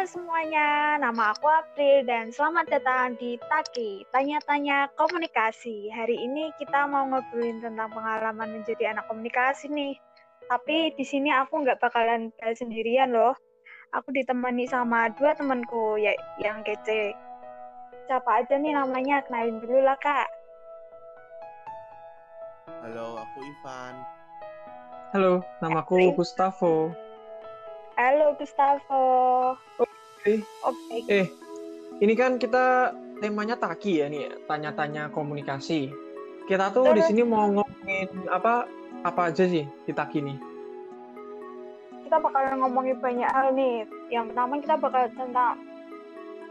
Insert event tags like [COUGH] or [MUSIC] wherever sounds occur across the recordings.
Halo semuanya, nama aku April dan selamat datang di Taki, tanya-tanya komunikasi. Hari ini kita mau ngobrolin tentang pengalaman menjadi anak komunikasi nih. Tapi di sini aku nggak bakalan bahas sendirian loh. Aku ditemani sama dua temanku ya yang kece. Siapa aja nih namanya? Kenalin dulu lah kak. Halo, aku Ivan. Halo, namaku Gustavo. Halo Gustavo. Oke. Oke. Eh, ini kan kita temanya Taki ya nih, ya, tanya-tanya komunikasi. Kita tuh di sini mau ngomongin apa apa aja sih di Taki nih? kita bakalan ngomongin banyak hal nih. Yang pertama kita bakal tentang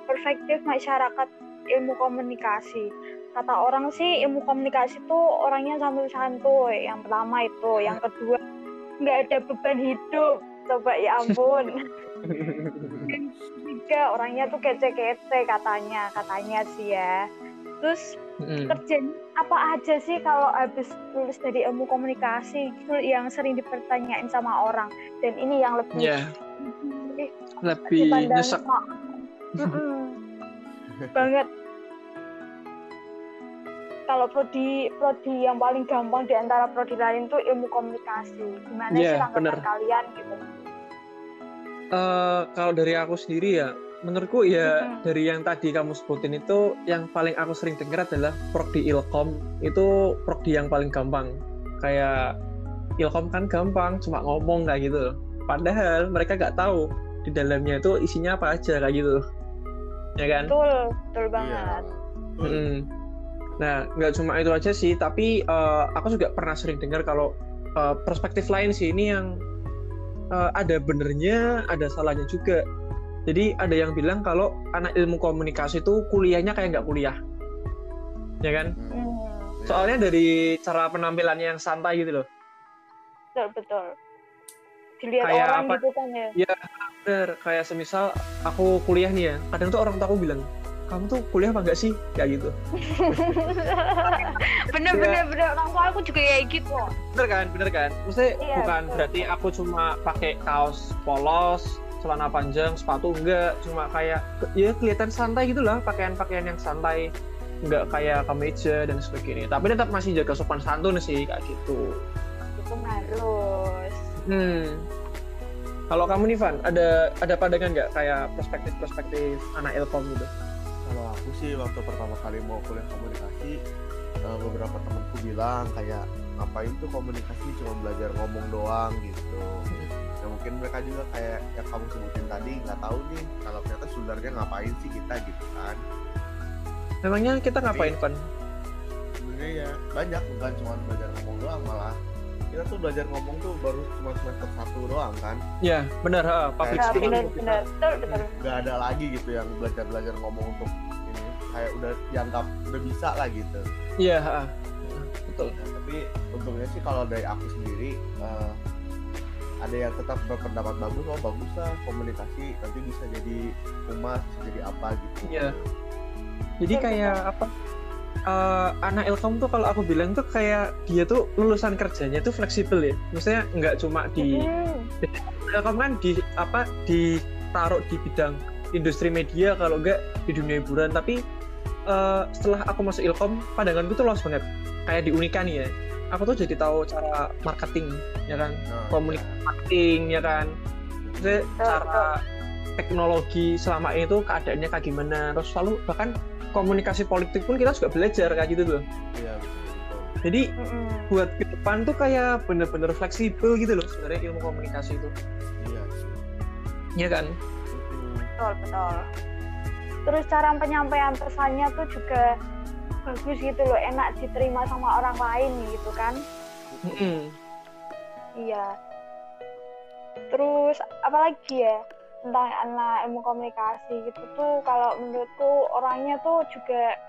perspektif masyarakat ilmu komunikasi. Kata orang sih ilmu komunikasi tuh orangnya santuy-santuy. Yang pertama itu, yang kedua nggak ada beban hidup. Coba ya ampun. Ketiga orangnya tuh kece-kece katanya, katanya sih ya. Terus kerjanya apa aja sih kalau habis lulus dari ilmu komunikasi itu yang sering dipertanyain sama orang dan ini yang lebih Ya, lebih lebih nyesek. ma- Mm-mm. banget kalau prodi prodi yang paling gampang di antara prodi lain tuh ilmu komunikasi gimana Iya, sih tanggapan bener. kalian gitu Eh, kalau dari aku sendiri ya, menurutku ya dari yang tadi kamu sebutin itu yang paling aku sering dengar adalah prodi ilkom itu prodi yang paling gampang. Kayak ilkom kan gampang, cuma ngomong kayak gitu. Padahal mereka nggak tahu di dalamnya itu isinya apa aja kayak gitu. Ya kan? betul betul banget Mm-mm. Nah, nggak cuma itu aja sih, tapi eh, aku juga pernah sering dengar kalau eh, perspektif lain sih ini yang eh, ada benernya, ada salahnya juga. Jadi ada yang bilang kalau anak ilmu komunikasi itu kuliahnya kayak nggak kuliah, ya kan? Hmm, Soalnya dari cara penampilannya yang santai gitu loh. betul betul dilihat Kayak orang apa- gitu kan ya Bener, kayak semisal aku kuliah nih ya, kadang tuh orang tua aku bilang, kamu tuh kuliah apa enggak sih? Kayak gitu. [LAUGHS] bener Iya. bener bener orang tua aku juga kayak gitu Bener kan, bener kan? Maksudnya Iya, bukan betul. berarti aku cuma pakai kaos polos, celana panjang, sepatu enggak, cuma kayak ya kelihatan santai gitu lah, pakaian-pakaian yang santai, enggak kayak kemeja dan sebagainya. Tapi tetap masih jaga sopan santun sih kayak gitu. itu harus Hmm. Kalau kamu nih Van, ada ada pandangan nggak kayak perspektif-perspektif anak ilkom gitu? Kalau aku sih waktu pertama kali mau kuliah komunikasi, eh, beberapa temanku bilang kayak ngapain tuh komunikasi cuma belajar ngomong doang gitu. Ya mungkin mereka juga kayak yang kamu sebutin tadi nggak tahu nih kalau ternyata sebenarnya ngapain sih kita gitu kan. Memangnya kita ngapain Van? Sebenarnya ya banyak bukan cuma belajar ngomong doang malah kita tuh belajar ngomong tuh baru cuma semester satu doang kan Ya benar, ha, public Kayak Ya, speaking. bener kita- bener betul betul nggak ada lagi gitu yang belajar belajar ngomong untuk ini kayak udah dianggap udah bisa lah gitu Iya, ha. betul. Nah, tapi untungnya sih kalau dari aku sendiri eh, ada yang tetap berpendapat bagus oh bagus lah komunikasi nanti bisa jadi bisa jadi apa gitu Iya. Jadi kayak apa? Eh, anak ilkom tuh kalau aku bilang tuh kayak dia tuh lulusan kerjanya tuh fleksibel ya. Maksudnya nggak cuma di Hmm, ilkom kan di apa ditaruh di bidang industri media kalau nggak di dunia hiburan. Tapi eh, setelah aku masuk ilkom, pandanganku tuh luas banget. Kayak di Unika nih ya. Aku tuh jadi tahu cara marketing, ya kan? Nah, Komunikasi marketing, ya kan? Maksudnya cara teknologi selama ini tuh keadaannya kayak gimana terus selalu bahkan komunikasi politik pun kita juga belajar kayak gitu loh iya jadi mm-mm. buat ke depan tuh kayak bener-bener fleksibel gitu loh sebenarnya ilmu komunikasi itu. Iya. Iya kan? Betul betul. Terus cara penyampaian pesannya tuh juga bagus gitu loh enak diterima sama orang lain gitu kan? Mm-mm. iya. Terus apalagi ya tentang anak ilmu komunikasi gitu tuh kalau menurutku orangnya tuh juga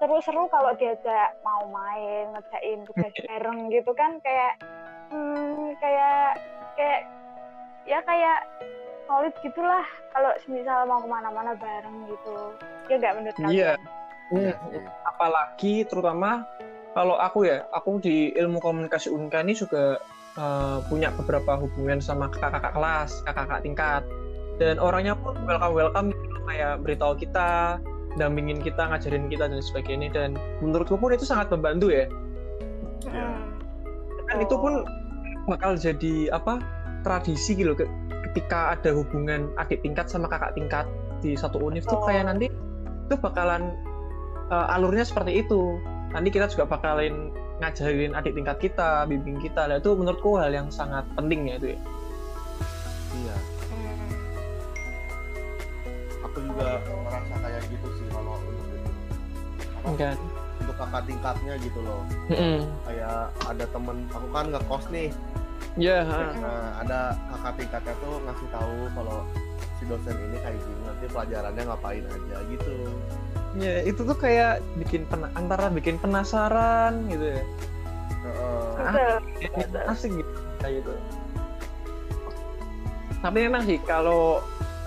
seru-seru kalau diajak mau main ngerjain tugas [LAUGHS] bareng gitu kan kayak hmm, kayak kayak ya kayak solid gitulah kalau misal mau ke mana-mana bareng gitu ya nggak menurut kalian Iya. Iya Hmm. apalagi terutama kalau aku ya aku di ilmu komunikasi Unka ini juga eh, punya beberapa hubungan sama kakak-kakak kelas kakak-kakak tingkat dan orangnya pun welcome welcome gitu, kayak beritahu kita dampingin kita ngajarin kita dan sebagainya. Dan menurutku pun itu sangat membantu ya. Iya. kan itu pun bakal jadi apa tradisi gitu ke- ketika ada hubungan adik tingkat sama kakak tingkat di satu univ tuh Oh. kayak nanti itu bakalan uh, alurnya seperti itu. Nanti kita juga bakalin ngajarin adik tingkat kita bimbing kita. Nah itu menurutku hal yang sangat penting ya itu ya. Iya aku juga merasa kayak gitu sih kalau untuk itu. Apa? Kan untuk kakak tingkatnya gitu loh. Kayak ada temen aku kan ngekos nih. Ya nah ada kakak tingkatnya tuh ngasih tahu kalau si dosen ini kayak gini nanti pelajarannya ngapain aja gitu. Ya itu tuh kayak bikin pena- antara bikin penasaran gitu ya. Heeh. Betul. Ya, asik gitu kayak gitu. Tapi memang sih kalau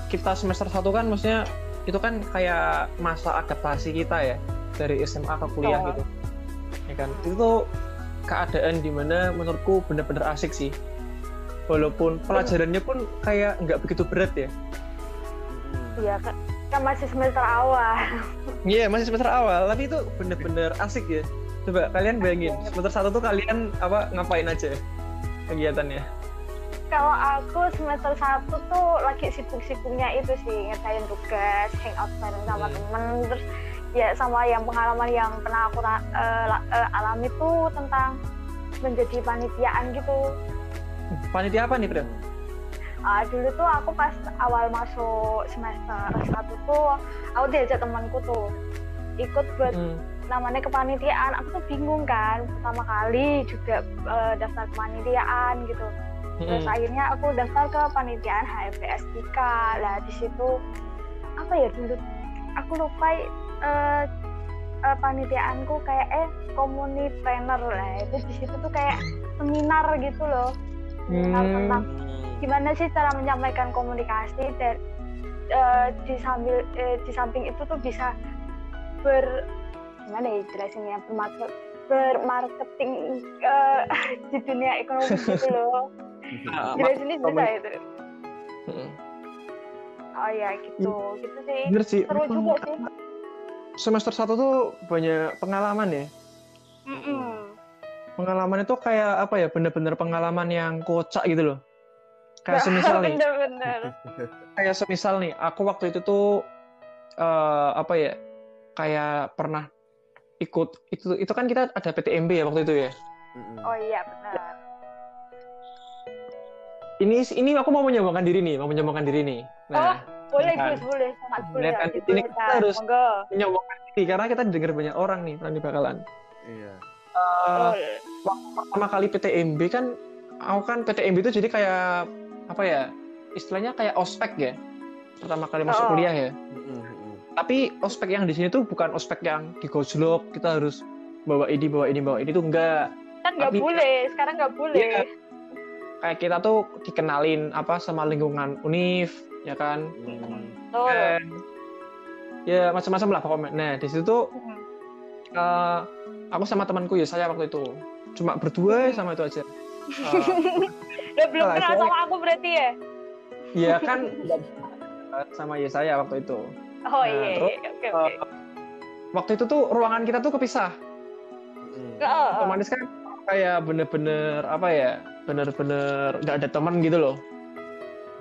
kita semester satu kan maksudnya itu kan kayak masa adaptasi kita ya dari SMA ke kuliah Betul. gitu. Ya kan? Itu tuh keadaan di mana menurutku bener-bener asik sih. Walaupun pelajarannya pun kayak nggak begitu berat ya. Iya, kan, kan masih semester awal. Iya masih semester awal. Tapi itu bener-bener asik ya. Coba kalian bayangin semester satu tuh kalian apa ngapain aja kegiatannya Kalau aku semester satu tuh lagi sibuk-sibuknya itu sih ngerjain tugas, hangout bareng sama Hmm. temen, terus ya sama yang pengalaman yang pernah aku la- eh, alami tuh tentang menjadi panitiaan gitu. panitia apa nih Bro? Ah, dulu tuh aku pas awal masuk semester satu tuh aku diajak temanku tuh ikut buat Hmm. namanya kepanitiaan aku tuh bingung kan pertama kali juga eh, daftar kepanitiaan gitu terus Hmm. akhirnya aku daftar ke panitiaan HMPS 3 lah di situ apa ya dulu aku lupa eh, eh, panitiaanku kayak eh community trainer lah itu di situ tuh kayak seminar gitu loh seminar Hmm. tentang gimana sih cara menyampaikan komunikasi dan eh, di sambil di samping itu tuh bisa ber gimana ya jelasinnya bermarket bermarketing eh, [LAUGHS] di dunia ekonomi gitu loh Komunik- itu Hmm. oh ya gitu gitu sih Bener sih. seru juga sih Semester satu tuh banyak pengalaman ya. Mm-mm. Pengalaman itu kayak apa ya? Bener-bener pengalaman yang kocak gitu loh. Kayak semisal [LAUGHS] nih, bener-bener kayak semisal nih, aku waktu itu tuh eh, apa ya? Kayak pernah ikut itu itu kan kita ada PTMB ya waktu itu ya. Oh iya benar Ini ini aku mau menyombongkan diri nih, mau menyombongkan diri nih. Nah, boleh kan. Gus boleh sangat boleh Bener kan? Ini boleh, kita harus- monggo menyombongkan diri karena kita didengar banyak orang nih nanti bakalan. iya Eh, Betul. pertama kali PTMB kan aku kan PTMB itu jadi kayak apa ya istilahnya kayak ospek ya pertama kali masuk Oh. kuliah ya mm-mm. tapi ospek yang di sini tuh bukan ospek yang digojlok kita harus bawa ini bawa ini bawa ini tuh enggak kan nggak boleh sekarang nggak boleh Iya. Kayak kita tuh dikenalin apa sama lingkungan univ ya kan Mm. betul Dan, ya macam-macam lah pokoknya nah di situ tuh Mm. eh, aku sama temanku ya saya waktu itu cuma berdua sama itu aja [LAUGHS] Eh, Udah belum Salah, kenal sama aku berarti ya ya kan sama ya saya waktu itu oh Nah, iya terus, iya. oke oke Eh, waktu itu tuh ruangan kita tuh kepisah. Nggak, oh, oh. otomatis kan kayak bener-bener apa ya bener-bener nggak ada teman gitu loh.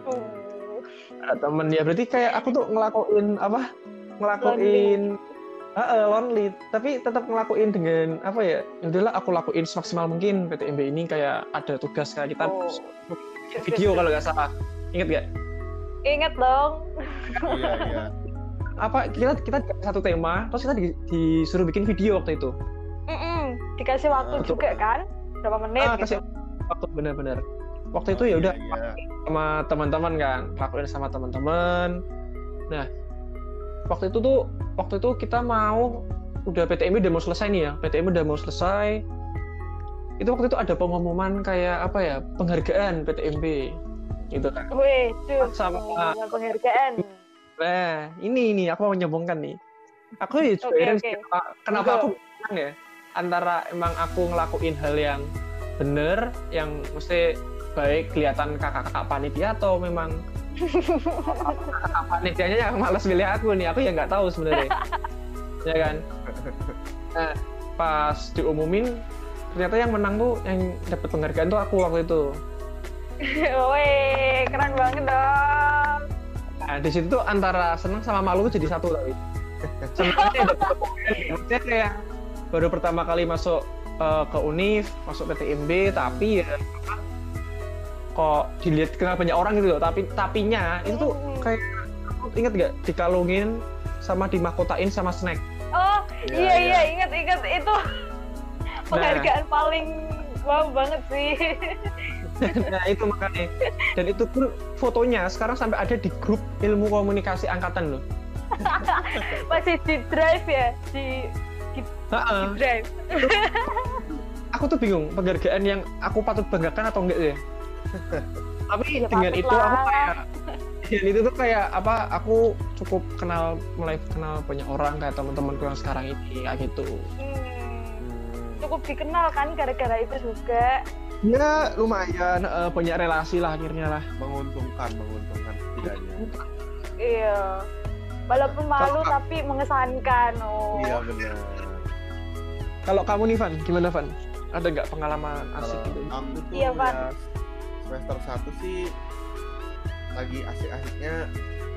Uh, Nggak ada temen ya berarti kayak aku tuh ngelakuin apa? Ngelakuin Heeh, lonely. Tapi tetap ngelakuin dengan apa ya? Ya udahlah aku lakuin semaksimal mungkin. PTMB ini kayak ada tugas kayak kita Oh. video kalau nggak salah. Inget gak inget dong. Iya iya. Apa kita kita dikasih satu tema terus kita di- disuruh bikin video waktu itu. Mm-mm. dikasih waktu Ah. juga kan? Berapa menit ah gitu. kasih waktu bener-bener waktu itu ya Oh, udah iya, iya. sama teman-teman kan lakuin sama teman-teman nah waktu itu tuh waktu itu kita mau udah PTMB udah mau selesai nih ya PTMB udah mau selesai itu waktu itu ada pengumuman kayak apa ya penghargaan PTMB gitu kan Wih, tuh Sama- penghargaan. nah ini ini aku mau menyombongkan nih aku ya oke. sih, kenapa, kenapa aku bilang ya antara emang aku ngelakuin hal yang bener yang mesti baik kelihatan kakak-kakak panitia atau memang apa panitianya yang malas milih aku nih? Aku ya nggak tahu sebenarnya. Ya kan? Nah, pas diumumin ternyata yang menang tuh yang dapat penghargaan tuh aku waktu itu. [LAUGHS] Woi, keren banget dong. nah di situ tuh antara seneng sama malu tuh jadi satu tapi. [LAUGHS] Maksudnya kayak baru pertama kali masuk eh, ke univ masuk PTMB tapi ya kok dilihat kenal banyak orang gitu loh. Tapi tapinya itu tuh kayak aku inget gak dikalungin sama dimahkotain sama snack? Oh, Iya, iya iya. iya, ingat ingat. Itu penghargaan paling wow banget sih. [LAUGHS] nah itu makanya. Dan itu pun fotonya sekarang sampai ada di grup ilmu komunikasi angkatan loh. [LAUGHS] Masih di drive ya, di Drive. [LAUGHS] aku tuh bingung penghargaan yang aku patut banggakan atau enggak ya [LAUGHS] tapi Ya, dengan itu aku lah. kayak dan itu tuh kayak apa aku cukup kenal mulai kenal banyak orang kayak teman-temanku yang sekarang ini kayak gitu Hmm, cukup dikenal kan gara-gara itu juga. ya lumayan eh, banyak relasi lah akhirnya lah menguntungkan menguntungkan setidaknya Iya. Walaupun malu Kalau- tapi mengesankan. Oh. iya benar kalau kamu nih Van gimana Van? Ada nggak pengalaman asik gitu? aku tuh Iya, Van. ya semester 1 sih lagi asik-asiknya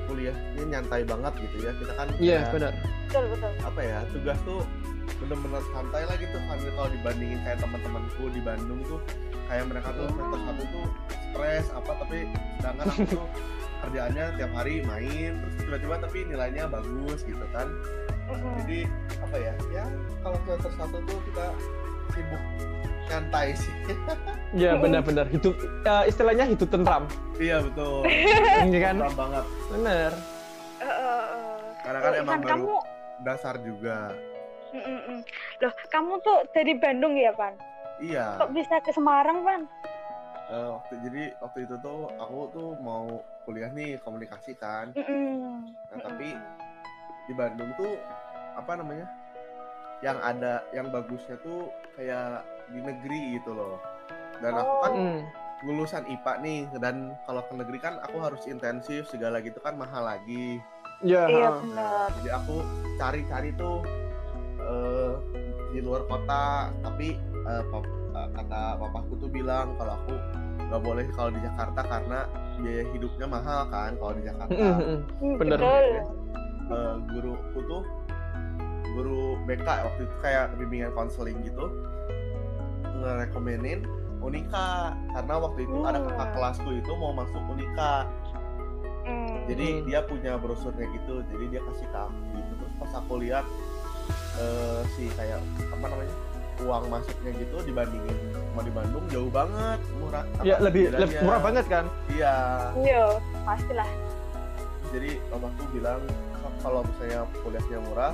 kuliahnya nyantai banget gitu ya. Kita kan iya kayak, benar. Betul betul. apa ya tugas tuh bener-bener santai lah gitu kan kalau dibandingin kayak teman-temanku di Bandung tuh kayak mereka tuh semester satu tuh stres apa tapi sedangkan aku tuh [LAUGHS] kerjaannya tiap hari main terus tiba-tiba tapi nilainya bagus gitu kan Mm-mm. jadi apa ya ya kalau semester satu tuh kita sibuk nyantai sih [LAUGHS] Iya benar-benar hidup eh, istilahnya hidup tentram iya betul [LAUGHS] ini kan Tentram banget benar eh. karena kan Oh, emang Ivan, baru kamu dasar juga Mm-mm-mm. Loh, kamu tuh dari Bandung ya, Pan? iya Kok bisa ke Semarang, Pan? Eh, waktu jadi waktu itu tuh aku tuh mau kuliah nih komunikasi kan Mm-mm. nah tapi di Bandung tuh apa namanya yang ada yang bagusnya tuh kayak di negeri gitu loh dan aku kan Oh. Hmm. lulusan IPA nih dan kalau ke negeri kan aku harus intensif segala gitu kan mahal lagi ya Iya, benar. jadi aku cari-cari tuh eh, di luar kota tapi eh, pap- eh, kata papaku tuh bilang kalau aku nggak boleh kalau di Jakarta karena biaya hidupnya mahal kan kalau di Jakarta Mm, mm, mm. Hmm, Bener. Eh, guruku tuh guru BK waktu itu kayak bimbingan konseling gitu ngerekomenin Unika karena waktu itu ada kakak kelasku itu mau masuk Unika Hmm. jadi dia punya brosurnya gitu jadi dia kasih ke aku gitu. Terus pas aku lihat eh, si kayak apa namanya uang masuknya gitu dibandingin sama di Bandung jauh banget murah. Ya lebih lebih murah banget kan? Iya. Iya, pastilah. jadi papaku bilang "Sok, kalau misalnya kuliahnya murah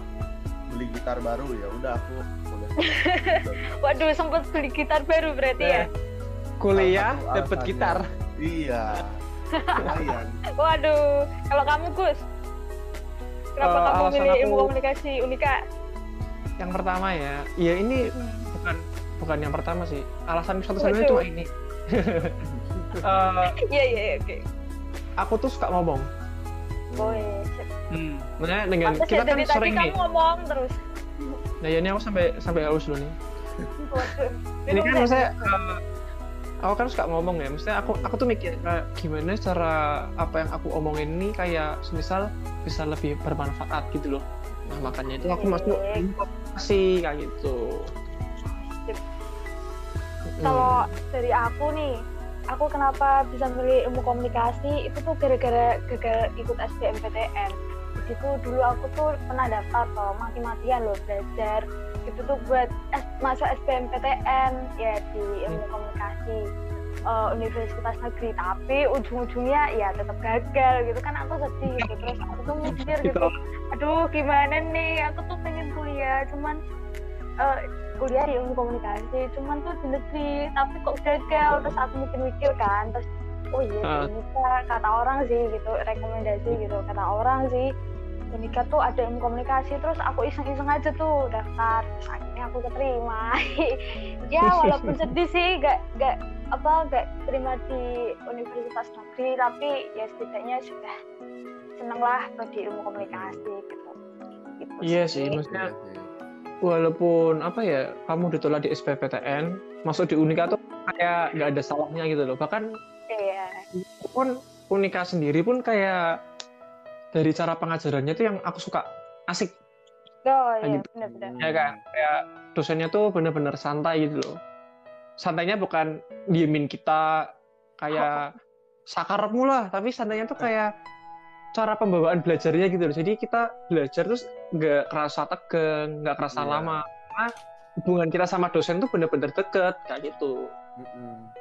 beli gitar baru ya udah aku kuliah. [LAUGHS] Waduh, sempet beli gitar baru berarti ya? Eh, kuliah satu dapat gitar iya lumayan [LAUGHS] Waduh, kalau kamu Gus, kenapa Eh, kamu aku- ilmu komunikasi Unika? yang pertama ya ya ini Hmm. bukan bukan yang pertama sih alasan satu-satunya Waduh. cuma ini [LAUGHS] Eh, Iya iya iya, oke. aku tuh suka ngomong Boy, Nah, dengan pantes kita ya kan dari tadi sering nih. kamu ngomong terus. nah ya ini aku sampai sampai haus dulu nih. Waduh. ini kan maksudnya eh, aku kan suka ngomong ya. Maksudnya aku aku tuh mikir kayak gimana cara apa yang aku omongin ini kayak semisal bisa lebih bermanfaat gitu loh. Nah makanya itu aku masuk komunikasi kayak gitu. Sip. Mm. kalau dari aku nih aku kenapa bisa milih ilmu komunikasi? Itu tuh gara-gara gara ikut SBMPTN di situ dulu aku tuh pernah daftar toh mati-matian loh belajar. Itu tuh buat S- masuk SBMPTN ya di ilmu komunikasi eh, universitas negeri. Tapi ujung-ujungnya ya tetap gagal gitu kan aku sedih gitu. Terus aku tuh mikir Gitu. gitu. Aduh gimana nih? Aku tuh pengen kuliah cuman eh, kuliah di ilmu komunikasi cuman tuh di negeri tapi kok gagal? Terus aku mikir-mikir kan terus oh iya Ah. bisa kata orang sih gitu rekomendasi gitu kata orang sih Unika tuh ada ilmu komunikasi terus aku iseng-iseng aja tuh daftar. Terus akhirnya ya aku keterima. [LAUGHS] Ya walaupun [LAUGHS] sedih sih gak gak apa gak terima di universitas negeri tapi ya setidaknya sudah seneng lah prodi ilmu komunikasi gitu, gitu iya sih. maksudnya walaupun apa ya kamu ditolak di SPPTN masuk di Unika tuh kayak nggak ada salahnya gitu loh. Bahkan iya. pun Unika sendiri pun kayak dari cara pengajarannya tuh yang aku suka asik oh iya gitu. benar-benar ya kan kayak dosennya tuh bener-bener santai gitu loh santainya bukan diemin kita kayak [LAUGHS] sakarepmu lah tapi santainya tuh kayak cara pembawaan belajarnya gitu loh. Jadi kita belajar terus nggak kerasa tegang, nggak kerasa Iya. lama. Karena hubungan kita sama dosen tuh bener-bener deket kayak gitu. Mm-mm.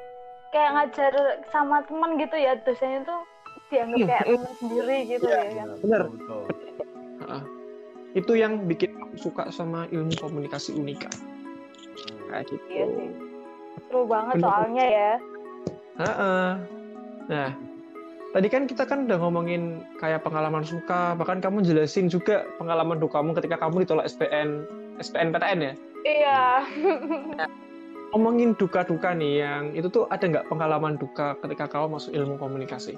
kayak ngajar sama teman gitu ya dosennya tuh dianggap Iya, kayak iya. teman sendiri gitu ya kan Bener. betul, betul. Heeh. Itu yang bikin aku suka sama ilmu komunikasi unika Hmm. kayak gitu. iya sih seru banget Bener. soalnya ya Heeh. Nah, tadi kan kita kan udah ngomongin kayak pengalaman suka, bahkan kamu jelasin juga pengalaman dukamu ketika kamu ditolak SPN SPNPTN ya. iya ngomongin duka-duka nih yang itu tuh ada nggak pengalaman duka ketika kamu masuk ilmu komunikasi?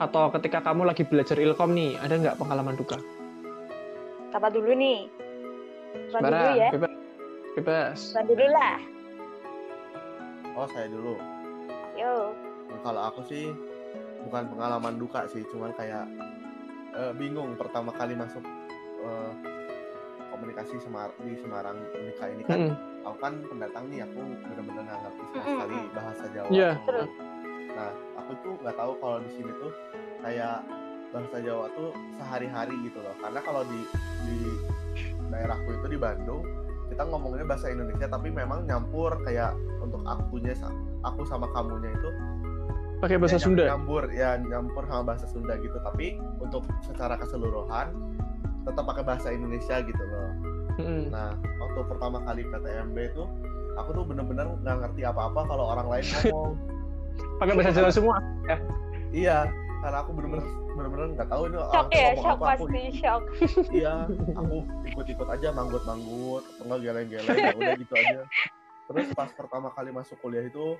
Atau ketika kamu lagi belajar ilkom nih, ada nggak pengalaman duka? siapa dulu nih siapa dulu ya bebas. Bebas. siapa dulu lah oh saya dulu yo Nah, kalau aku sih bukan pengalaman duka sih cuman kayak eh, bingung pertama kali masuk eh, komunikasi Semar di Semarang Unika ini kan Mm-mm. aku kan pendatang nih aku bener-bener nggak ngerti sama sekali bahasa Jawa Iya. Terus? Nah aku tuh nggak tahu kalau di sini tuh kayak bahasa Jawa tuh sehari-hari gitu loh karena kalau di di daerahku itu di Bandung kita ngomongnya bahasa Indonesia tapi memang nyampur kayak untuk akunya aku sama kamunya itu Pakai bahasa ya, Sunda. nyampur ya nyampur sama bahasa Sunda gitu tapi untuk secara keseluruhan tetap pakai bahasa Indonesia gitu loh Mm-mm. nah waktu pertama kali PTMB itu aku tuh bener-bener nggak ngerti apa-apa kalau orang lain ngomong Pakai bahasa Jawa semua. iya karena aku bener-bener bener-bener nggak tahu ini shock ya shock apa aku pasti shock. [LAUGHS] Iya aku ikut-ikut aja manggut-manggut atau nggak geleng-geleng ya udah gitu aja. Terus pas pertama kali masuk kuliah itu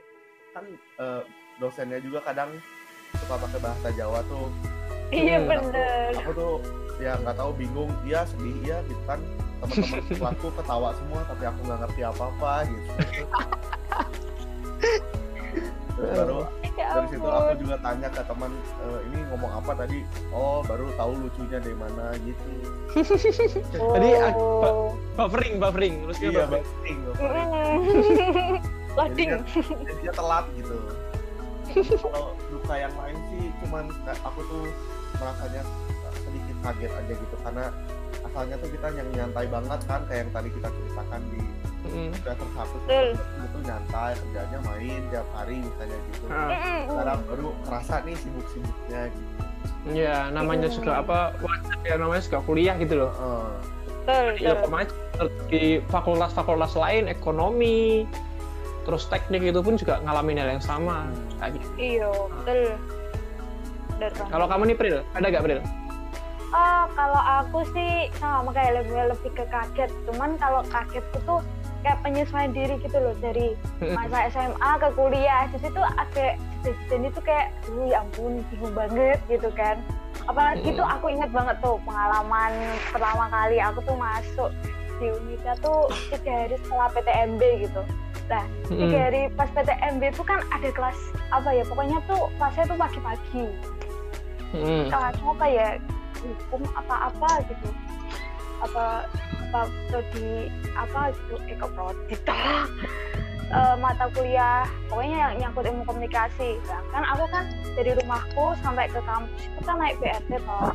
kan eh, dosennya juga kadang suka pakai bahasa Jawa tuh. Iya Hmm, bener. aku tuh ya nggak tahu bingung dia sedih ya gitu kan. Teman-teman kelasku ketawa semua tapi aku nggak ngerti apa-apa gitu [LAUGHS] situ aku juga tanya ke teman "Eh, ini ngomong apa tadi oh baru tahu lucunya dari mana gitu [LAUGHS] Tadi Oh. Buffering, buffering. Terus dia iya buffering. buffering. Loading jadinya telat gitu kalau duka yang lain sih cuman kayak aku tuh merasanya sedikit kaget aja gitu karena asalnya tuh kita yang nyantai banget kan kayak yang tadi kita ceritakan di Satu Betul. itu nyantai kerjanya main tiap hari misalnya gitu sekarang baru kerasa nih sibuk-sibuknya gitu Iya, namanya Mm. juga apa? Wajar ya namanya juga kuliah gitu loh. Heeh. betul Iya, betul kemarin di fakultas-fakultas lain, ekonomi, terus teknik itu pun juga ngalamin hal yang sama. Kayak gitu. iya betul. Kalau kamu nih Pril, ada gak Pril? Oh, kalau aku sih sama kayak lebih lebih ke kaget. Cuman kalau kagetku tuh kayak penyesuaian diri gitu loh dari masa SMA ke kuliah. Di situ agak dan itu kayak, "Duh, ya ampun, bingung banget gitu kan. Apalagi tuh aku ingat banget tuh pengalaman pertama kali aku tuh masuk di Unika tuh tiga hari setelah PTMB gitu. Mm-mm. Tiga hari pas PTMB itu kan ada kelas apa ya pokoknya tuh kelasnya tuh pagi-pagi kelas apa ya hukum apa-apa gitu apa apa prodi apa gitu eh kok prodi? Toh Eh, mata kuliah. Pokoknya yang nyangkut ilmu komunikasi. Nah, kan aku kan dari rumahku sampai ke kampus itu kan naik BRT toh.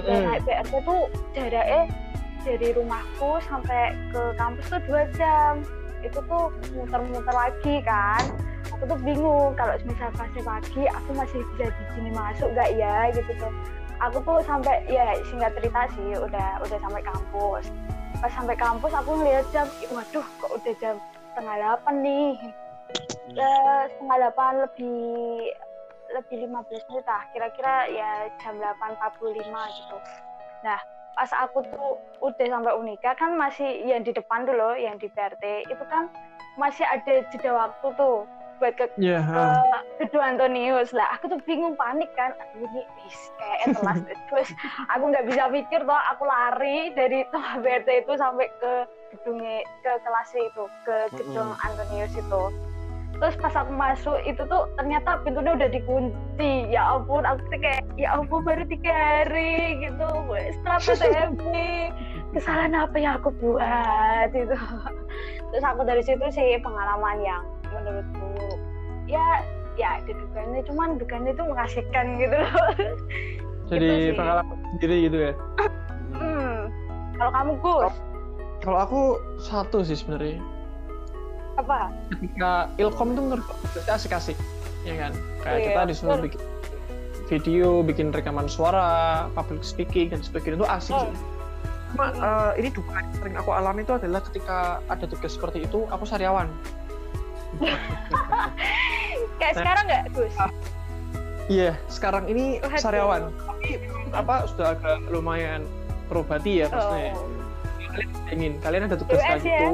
Dan Mm-mm. naik BRT tuh jaraknya dari rumahku sampai ke kampus tuh dua jam. Itu tuh muter-muter lagi kan. Aku tuh bingung kalau misal kelasnya pagi aku masih bisa di sini masuk nggak ya gitu tuh aku tuh sampai ya singkat cerita sih udah udah sampai kampus. Pas sampai kampus aku ngeliat jam "Ih, waduh kok udah jam setengah delapan nih. Ya setengah delapan lebih lebih 15 menit lah kira-kira ya jam 8.45 gitu. Nah pas aku tuh udah sampai Unika kan masih yang di depan dulu yang di PRT itu kan masih ada jeda waktu tuh buat ke, Iya, ke ah. gedung Antonius. Lah aku tuh bingung panik kan. Aduh, ini kayak [LAUGHS] telat terus aku nggak bisa pikir toh aku lari dari [LAUGHS] tempat BRT itu sampai ke gedungnya ke kelasnya itu ke gedung Antonius itu. Terus pas aku masuk itu tuh ternyata pintunya udah dikunci. Ya ampun aku tuh kayak ya ampun baru tiga hari gitu. Setelah [LAUGHS] PTMP kesalahan apa yang aku buat itu terus aku dari situ sih pengalaman yang menurutku ya ya ada dukanya cuman dukanya itu mengasihkan gitu loh Jadi Gitu pengalaman sendiri gitu ya. hmm. kalau kamu Gus Kalau aku satu sih sebenarnya. apa Ketika ilkom tuh menurut asik-asik, ya kan? Kayak Iya, kita disuruh betul. bikin video, bikin rekaman suara, public speaking dan sebagainya itu asik Oh. sih. Cuma eh, ini duka yang sering aku alami itu adalah ketika ada tugas seperti itu, aku sariawan. [LAUGHS] kayak Nah. sekarang nggak Gus Iya, sekarang ini Waduh. sariawan. Tapi apa sudah agak lumayan terobati ya maksudnya. oh. Kalian ingin, kalian ada tugas US kayak ya. gitu,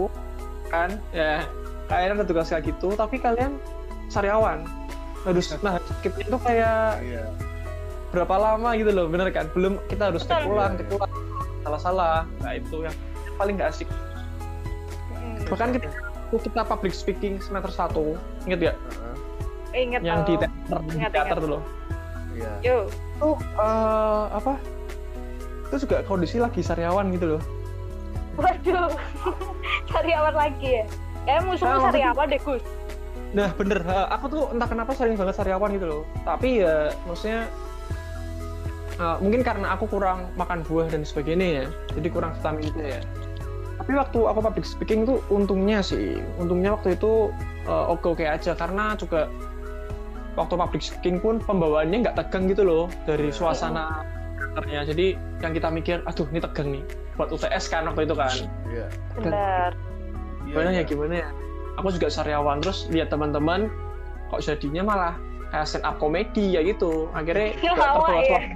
kan? Ya, kalian ada tugas kayak gitu, tapi kalian sariawan. Harus, nah, skipnya itu kayak Iya. berapa lama gitu loh, bener kan? Belum kita harus Betul. cek ulang, Iya, cek ulang, salah-salah. Nah itu yang paling nggak asik. Hmm. Bahkan kita kita public speaking semester 1, inget ya? Heeh. Inget Yang di teater, di Ingat, teater ingat. tuh loh. Iya. Yo. Itu eh, apa? Itu juga kondisi lagi sariawan gitu loh. Waduh, [LAUGHS] sariawan lagi ya? Kayak musuhnya Nah, sariawan deh, Gus. Nah bener, ha, aku tuh entah kenapa sering banget sariawan gitu loh. Tapi ya maksudnya uh, mungkin karena aku kurang makan buah dan sebagainya ya, jadi kurang vitamin gitu ya. Tapi waktu aku public speaking tuh untungnya sih, untungnya waktu itu uh, oke-oke aja karena juga waktu public speaking pun pembawaannya nggak tegang gitu loh dari suasana teaternya. Jadi yang kita mikir, aduh ini tegang nih buat UTS kan waktu itu kan. Iya. Bener. Iya, gimana ya iya. gimana ya aku juga sariawan terus lihat teman-teman kok jadinya malah kayak stand up komedi ya gitu akhirnya [LAUGHS] Ya, terbawa ya. suasana,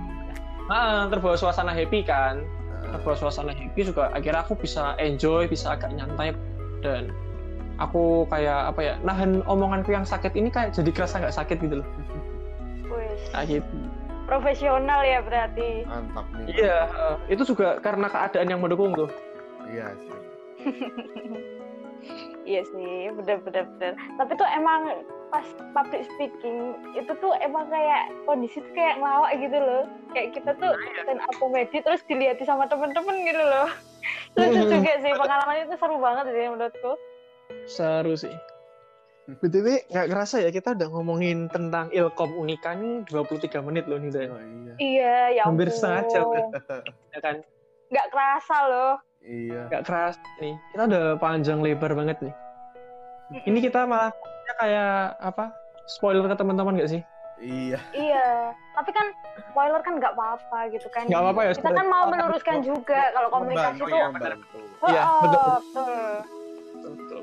Ah, terbawa suasana happy kan terbawa suasana happy juga akhirnya aku bisa enjoy bisa agak nyantai dan aku kayak apa ya nahan omonganku yang sakit ini kayak jadi kerasa nggak sakit gitu loh Wis. kayak gitu Profesional ya berarti. Mantap nih. iya eh, itu juga karena keadaan yang mendukung tuh Iya sih. Iya sih, bener-bener bener. Tapi tuh emang pas public speaking itu tuh emang kayak kondisi tuh kayak ngelawak gitu loh. Kayak kita tuh stand up comedy terus dilihat sama temen-temen gitu loh. [LAUGHS] Lucu juga sih pengalamannya itu seru banget sih menurutku. Seru sih BTW nggak kerasa ya kita udah ngomongin tentang Ilkom Unika nih 23 menit loh nih. Oh iya. Iya, ya Hampir ampun. setengah jam. [LAUGHS] ya kan Nggak kerasa loh. Iya. nggak keras nih kita udah panjang lebar banget nih ini kita malah kayak apa spoiler ke teman-teman nggak sih Iya. Iya, tapi kan spoiler kan nggak apa-apa gitu kan. nggak apa-apa ya Kita kan mau meluruskan juga kalau komunikasi tuh. ya. Iya, betul. betul. betul,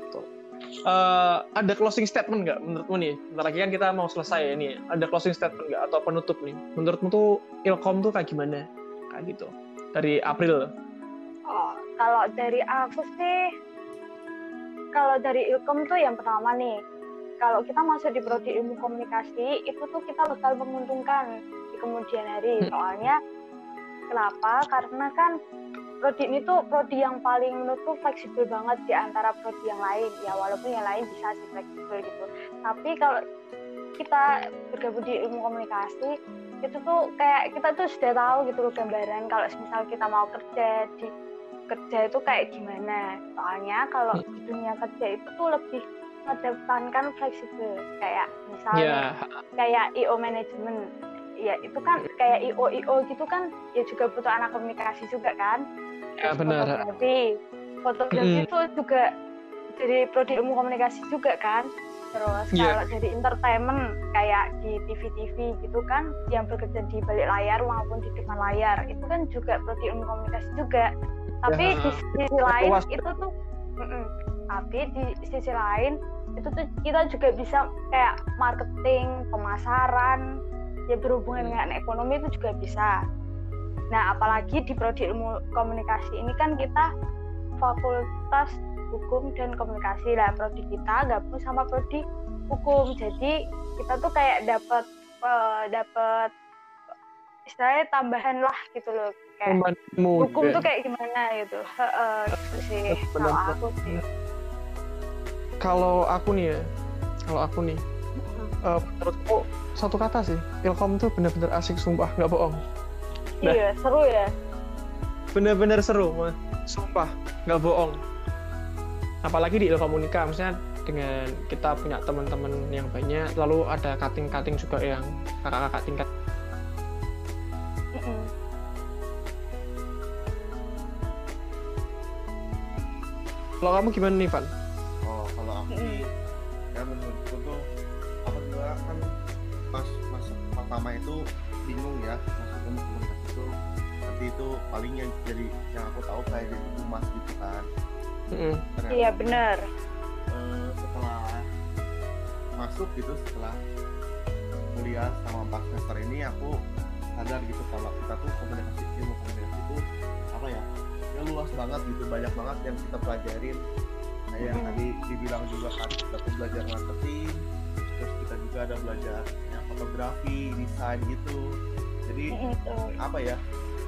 Eh, ada closing statement nggak menurutmu nih? Bentar lagi kan kita mau selesai ya nih ada closing statement nggak atau penutup nih? Menurutmu tuh Ilkom tuh kayak gimana? Kayak gitu. Dari April. Oh, kalau dari aku sih, kalau dari Ilkom tuh yang pertama nih, kalau kita masuk di prodi ilmu komunikasi, itu tuh kita bakal menguntungkan di kemudian hari. Hmm. Soalnya, kenapa? Karena kan prodi ini tuh prodi yang paling menurutku fleksibel banget di antara prodi yang lain. Ya, walaupun yang lain bisa sih fleksibel gitu. Tapi kalau kita bergabung di ilmu komunikasi, itu tuh kayak kita tuh sudah tahu gitu loh gambaran kalau misal kita mau kerja di kerja itu kayak gimana. Soalnya kalau di dunia kerja itu tuh lebih mengedepankan fleksibel. Kayak misalnya ya kayak IO manajemen ya itu kan kayak IO IO gitu kan ya juga butuh anak komunikasi juga kan ya Terus benar fotografi fotografi Mm. itu juga dari prodi ilmu komunikasi juga kan terus Iya. kalau dari entertainment kayak di TV-TV gitu kan yang bekerja di balik layar maupun di depan layar itu kan juga prodi ilmu komunikasi juga tapi Ya, di sisi lain luas. itu tuh mm-mm. tapi di sisi lain itu tuh kita juga bisa kayak marketing pemasaran ya berhubungan dengan ekonomi itu juga bisa. Nah, apalagi di prodi ilmu komunikasi ini kan kita fakultas hukum dan komunikasi. Lah prodi kita gabung sama prodi hukum. Jadi kita tuh kayak dapat uh, dapat istilahnya tambahan lah gitu loh. Kayak hukum juga. tuh kayak gimana gitu. Heeh, gitu sih. Kalau aku sih. Kalau aku nih ya kalau aku nih eh, menurutku satu kata sih ilkom tuh bener-bener asik sumpah nggak bohong. Nah. iya seru ya. Bener-bener seru mah sumpah nggak bohong. Apalagi di ilkomunika maksudnya dengan kita punya teman-teman yang banyak lalu ada cutting-cutting juga yang kakak-kakak tingkat. Kalau kamu gimana nih Van? Pertama itu bingung ya. Masuk ilmu komunikasi itu nanti itu. Paling yang jadi yang aku tahu kayak jadi humas gitu kan. Ternyata, iya bener eh, setelah masuk gitu setelah kuliah sama empat semester ini aku sadar gitu kalau kita tuh komunikasi ilmu komunikasi itu apa ya ya luas banget gitu banyak banget yang kita pelajarin. Kayak yang tadi dibilang juga kan kita tuh belajar marketing terus kita juga ada belajar fotografi desain gitu. Jadi tuh. apa ya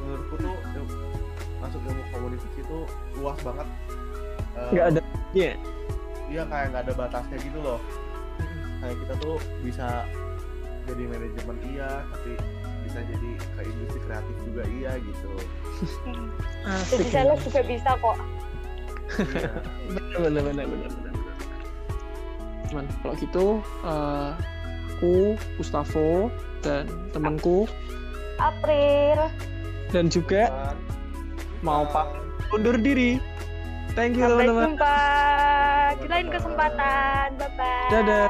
menurutku tuh il- masuk ilmu komunikasi itu luas banget. Eh, nggak ada ya iya kayak nggak ada batasnya gitu loh. Kayak kita tuh bisa jadi manajemen iya tapi bisa jadi ke industri kreatif juga iya gitu. Asik jadi sales juga bisa kok. Iya. [LAUGHS] bener bener bener bener bener. Cuman kalau gitu eh, aku Gustavo dan temanku. April. Dan juga mau kita- pak undur diri. Thank you sampai teman-teman. jumpa. Di lain kesempatan. Bye bye Dadah.